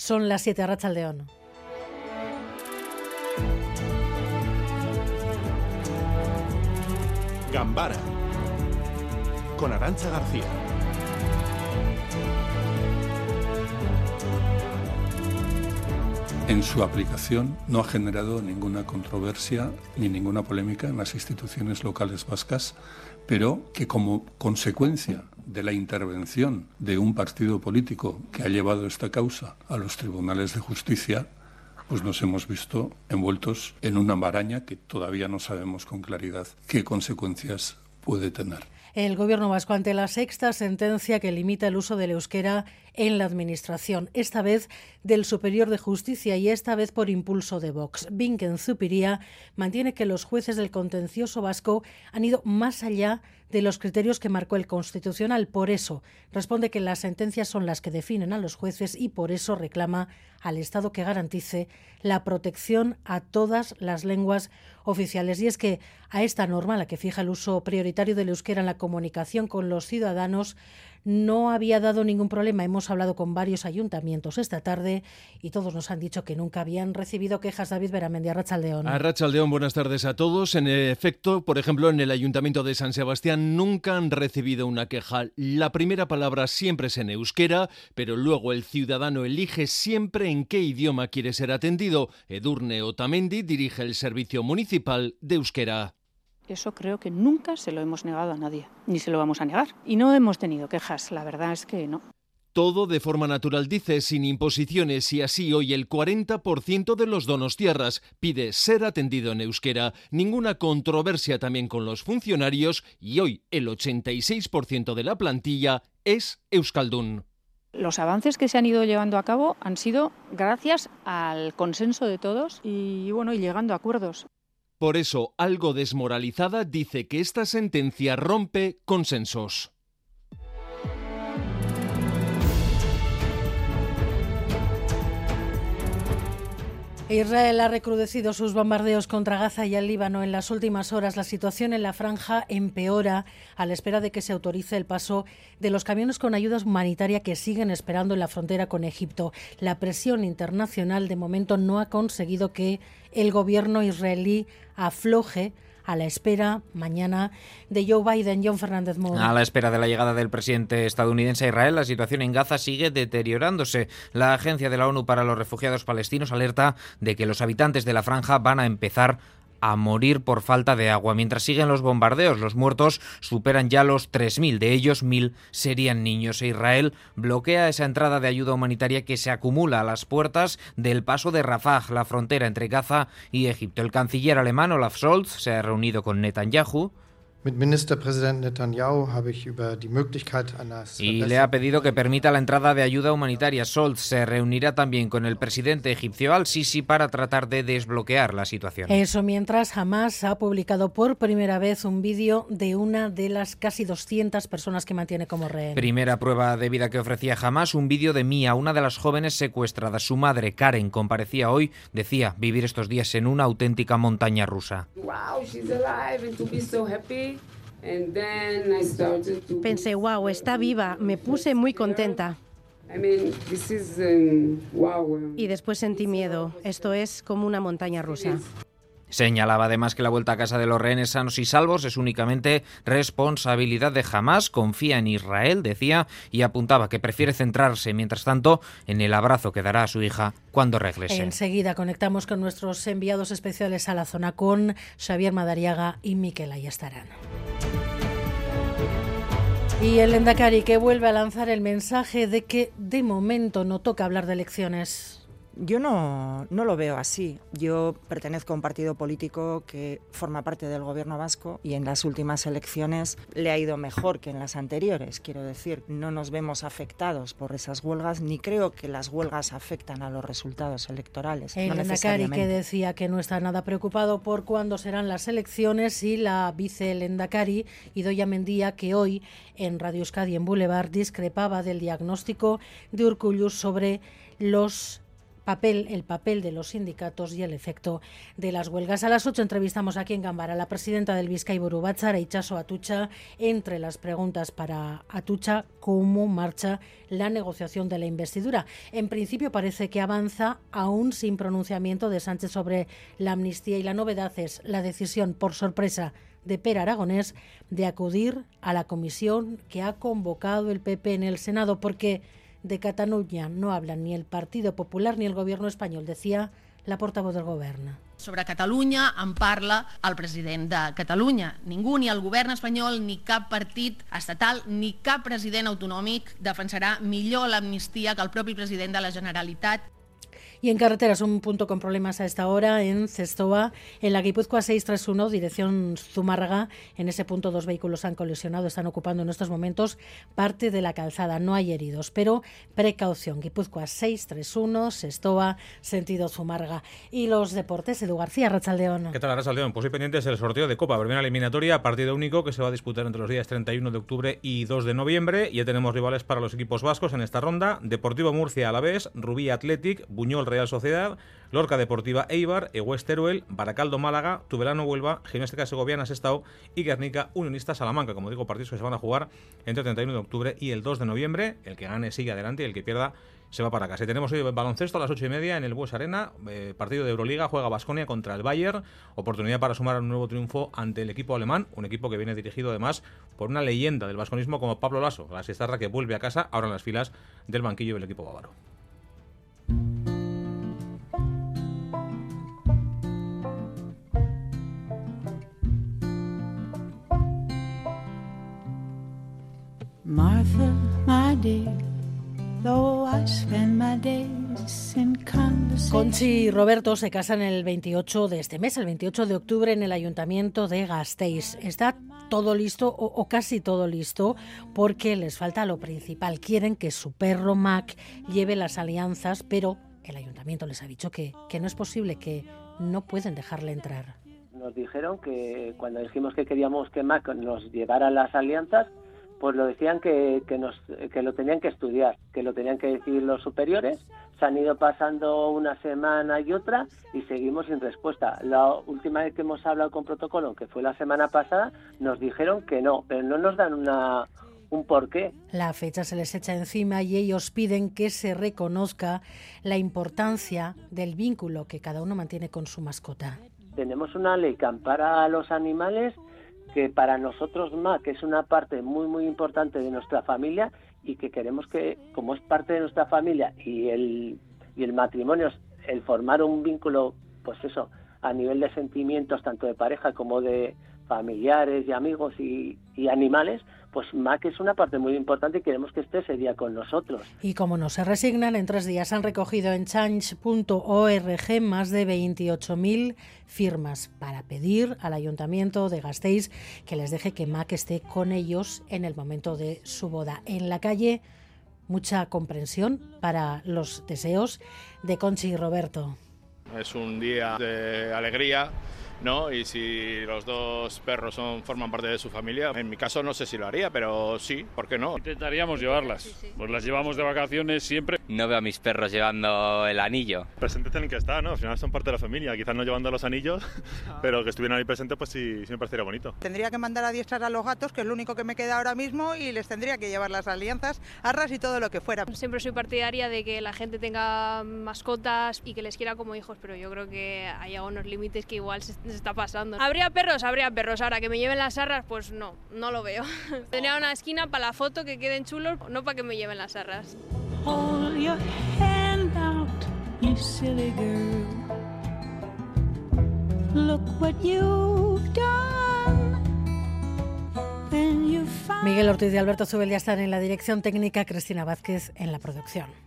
Son las 7 a León. Gambara con Arancha García. En su aplicación no ha generado ninguna controversia ni ninguna polémica en las instituciones locales vascas, pero que como consecuencia de la intervención de un partido político que ha llevado esta causa a los tribunales de justicia, pues nos hemos visto envueltos en una maraña que todavía no sabemos con claridad qué consecuencias puede tener. El Gobierno vasco ante la sexta sentencia que limita el uso del euskera en la Administración, esta vez del Superior de Justicia y esta vez por impulso de Vox. Vinken Zupiría mantiene que los jueces del contencioso vasco han ido más allá de los criterios que marcó el Constitucional. Por eso responde que las sentencias son las que definen a los jueces y por eso reclama al Estado que garantice la protección a todas las lenguas oficiales. Y es que a esta norma, la que fija el uso prioritario del euskera en la comunicación con los ciudadanos, no había dado ningún problema. Hemos hablado con varios ayuntamientos esta tarde y todos nos han dicho que nunca habían recibido quejas. David Beramendi, Arrachaldeón. Arrachaldeón, buenas tardes a todos. En efecto, por ejemplo, en el Ayuntamiento de San Sebastián nunca han recibido una queja. La primera palabra siempre es en euskera, pero luego el ciudadano elige siempre en qué idioma quiere ser atendido. Edurne Otamendi dirige el Servicio Municipal de Euskera. Eso creo que nunca se lo hemos negado a nadie, ni se lo vamos a negar. Y no hemos tenido quejas, la verdad es que no. Todo de forma natural, dice, sin imposiciones, y así hoy el 40% de los donos tierras pide ser atendido en euskera. Ninguna controversia también con los funcionarios, y hoy el 86% de la plantilla es euskaldun. Los avances que se han ido llevando a cabo han sido gracias al consenso de todos y bueno, y llegando a acuerdos. Por eso, algo desmoralizada, dice que esta sentencia rompe consensos. Israel ha recrudecido sus bombardeos contra Gaza y el Líbano en las últimas horas. La situación en la franja empeora a la espera de que se autorice el paso de los camiones con ayuda humanitaria que siguen esperando en la frontera con Egipto. La presión internacional de momento no ha conseguido que el gobierno israelí afloje a la espera mañana de Joe Biden, John Fernández. A la espera de la llegada del presidente estadounidense a Israel, la situación en Gaza sigue deteriorándose. La Agencia de la ONU para los Refugiados Palestinos alerta de que los habitantes de la franja van a empezar a morir por falta de agua. Mientras siguen los bombardeos, los muertos superan ya los 3.000, de ellos 1.000 serían niños. E Israel bloquea esa entrada de ayuda humanitaria que se acumula a las puertas del paso de Rafah, la frontera entre Gaza y Egipto. El canciller alemán Olaf Scholz se ha reunido con Netanyahu y le ha pedido que permita la entrada de ayuda humanitaria. Scholz se reunirá también con el presidente egipcio al-Sisi para tratar de desbloquear la situación. Eso mientras Hamas ha publicado por primera vez un vídeo de una de las casi 200 personas que mantiene como rehén. Primera prueba de vida que ofrecía Hamas, un vídeo de Mia, una de las jóvenes secuestradas. Su madre, Karen, comparecía hoy, decía vivir estos días en una auténtica montaña rusa. Wow, she's alive and to be so happy. Pensé, wow, está viva, me puse muy contenta. Um, y después sentí miedo. Esto es como una montaña rusa. Señalaba además que la vuelta a casa de los rehenes sanos y salvos es únicamente responsabilidad de Hamas, confía en Israel, decía, y apuntaba que prefiere centrarse, mientras tanto, en el abrazo que dará a su hija cuando regrese. Enseguida conectamos con nuestros enviados especiales a la zona con Xavier Madariaga y Miquel Ayestarán. Y el Endacari que vuelve a lanzar el mensaje de que de momento no toca hablar de elecciones. Yo no, no lo veo así. Yo pertenezco a un partido político que forma parte del gobierno vasco y en las últimas elecciones le ha ido mejor que en las anteriores. Quiero decir, no nos vemos afectados por esas huelgas ni creo que las huelgas afectan a los resultados electorales. El no que decía que no está nada preocupado por cuándo serán las elecciones y la vice Lendakari, Idoya Mendía, que hoy en Radio Euskadi en Boulevard discrepaba del diagnóstico de Urcullus sobre los papel, el papel de los sindicatos y el efecto de las huelgas. A las 8 entrevistamos aquí en Gambara a la presidenta del Vizcay Burubatzar, Ichaso Atucha, entre las preguntas para Atucha, cómo marcha la negociación de la investidura. En principio parece que avanza aún sin pronunciamiento de Sánchez sobre la amnistía y la novedad es la decisión por sorpresa de Per Aragonés de acudir a la comisión que ha convocado el PP en el Senado porque de Cataluña no hablan ni el Partido Popular ni el Gobierno español, decía la portavoz del Gobierno. Sobre Catalunya en parla el president de Catalunya. Ningú, ni el govern espanyol, ni cap partit estatal, ni cap president autonòmic defensarà millor l'amnistia que el propi president de la Generalitat. Y en carreteras, un punto con problemas a esta hora en Cestoa, en la Guipúzcoa 631, dirección Zumárraga. En ese punto dos vehículos han colisionado, están ocupando en estos momentos parte de la calzada. No hay heridos, pero precaución. Guipúzcoa 631, Cestoa, sentido Zumárraga. Y los deportes, Edu García, Rachaldeón. ¿Qué tal, Rachaldeón? Pues hoy pendientes el sorteo de Copa, primera eliminatoria, partido único que se va a disputar entre los días 31 de octubre y 2 de noviembre. Ya tenemos rivales para los equipos vascos en esta ronda. Deportivo Murcia a la vez, Rubí Athletic, Buñol Real Sociedad, Lorca Deportiva Eibar, Eguest Teruel, Baracaldo Málaga, Tubelano Huelva, Gimnástica Segoviana Sestao y Guernica Unionista Salamanca. Como digo, partidos que se van a jugar entre el 31 de octubre y el 2 de noviembre. El que gane sigue adelante y el que pierda se va para casa. Y tenemos hoy baloncesto a las 8 y media en el Bues Arena, eh, partido de Euroliga, juega Basconia contra el Bayern, oportunidad para sumar un nuevo triunfo ante el equipo alemán, un equipo que viene dirigido además por una leyenda del basconismo como Pablo Lasso, la siestarra que vuelve a casa ahora en las filas del banquillo del equipo bávaro. Martha, Conchi y Roberto se casan el 28 de este mes, el 28 de octubre, en el ayuntamiento de Gasteiz. Está todo listo o, casi todo listo porque les falta lo principal. Quieren que su perro Mac lleve las alianzas, pero el ayuntamiento les ha dicho que, que no es posible, que no pueden dejarle entrar. Nos dijeron que cuando dijimos que queríamos que Mac nos llevara las alianzas, pues lo decían que, que, nos, que lo tenían que estudiar, que lo tenían que decir los superiores. Se han ido pasando una semana y otra y seguimos sin respuesta. La última vez que hemos hablado con protocolo, que fue la semana pasada, nos dijeron que no, pero no nos dan una, un porqué. La fecha se les echa encima y ellos piden que se reconozca la importancia del vínculo que cada uno mantiene con su mascota. Tenemos una ley que ampara a los animales que para nosotros que es una parte muy muy importante de nuestra familia y que queremos que como es parte de nuestra familia y el y el matrimonio el formar un vínculo pues eso a nivel de sentimientos tanto de pareja como de familiares y amigos y, y animales pues MAC es una parte muy importante y queremos que esté ese día con nosotros. Y como no se resignan, en tres días han recogido en change.org más de 28.000 firmas para pedir al Ayuntamiento de Gasteiz que les deje que MAC esté con ellos en el momento de su boda. En la calle, mucha comprensión para los deseos de Conchi y Roberto. Es un día de alegría ¿no? Y si los dos perros son, forman parte de su familia, en mi caso no sé si lo haría, pero sí, ¿por qué no? Intentaríamos llevarlas, pues las llevamos de vacaciones siempre. No veo a mis perros llevando el anillo. Presentes tienen que estar, ¿no? Al final son parte de la familia, quizás no llevando los anillos, pero que estuvieran ahí presentes, pues sí, sí me parecería bonito. Tendría que mandar a diestrar a los gatos, que es lo único que me queda ahora mismo, y les tendría que llevar las alianzas, arras y todo lo que fuera. Siempre soy partidaria de que la gente tenga mascotas y que les quiera como hijos, pero yo creo que hay algunos límites que igual se está pasando. ¿Habría perros? Habría perros. Ahora que me lleven las arras, pues no, no lo veo. Tenía una esquina para la foto que queden chulos, no para que me lleven las arras. Miguel Ortiz y Alberto Zubel ya están en la dirección técnica, Cristina Vázquez en la producción.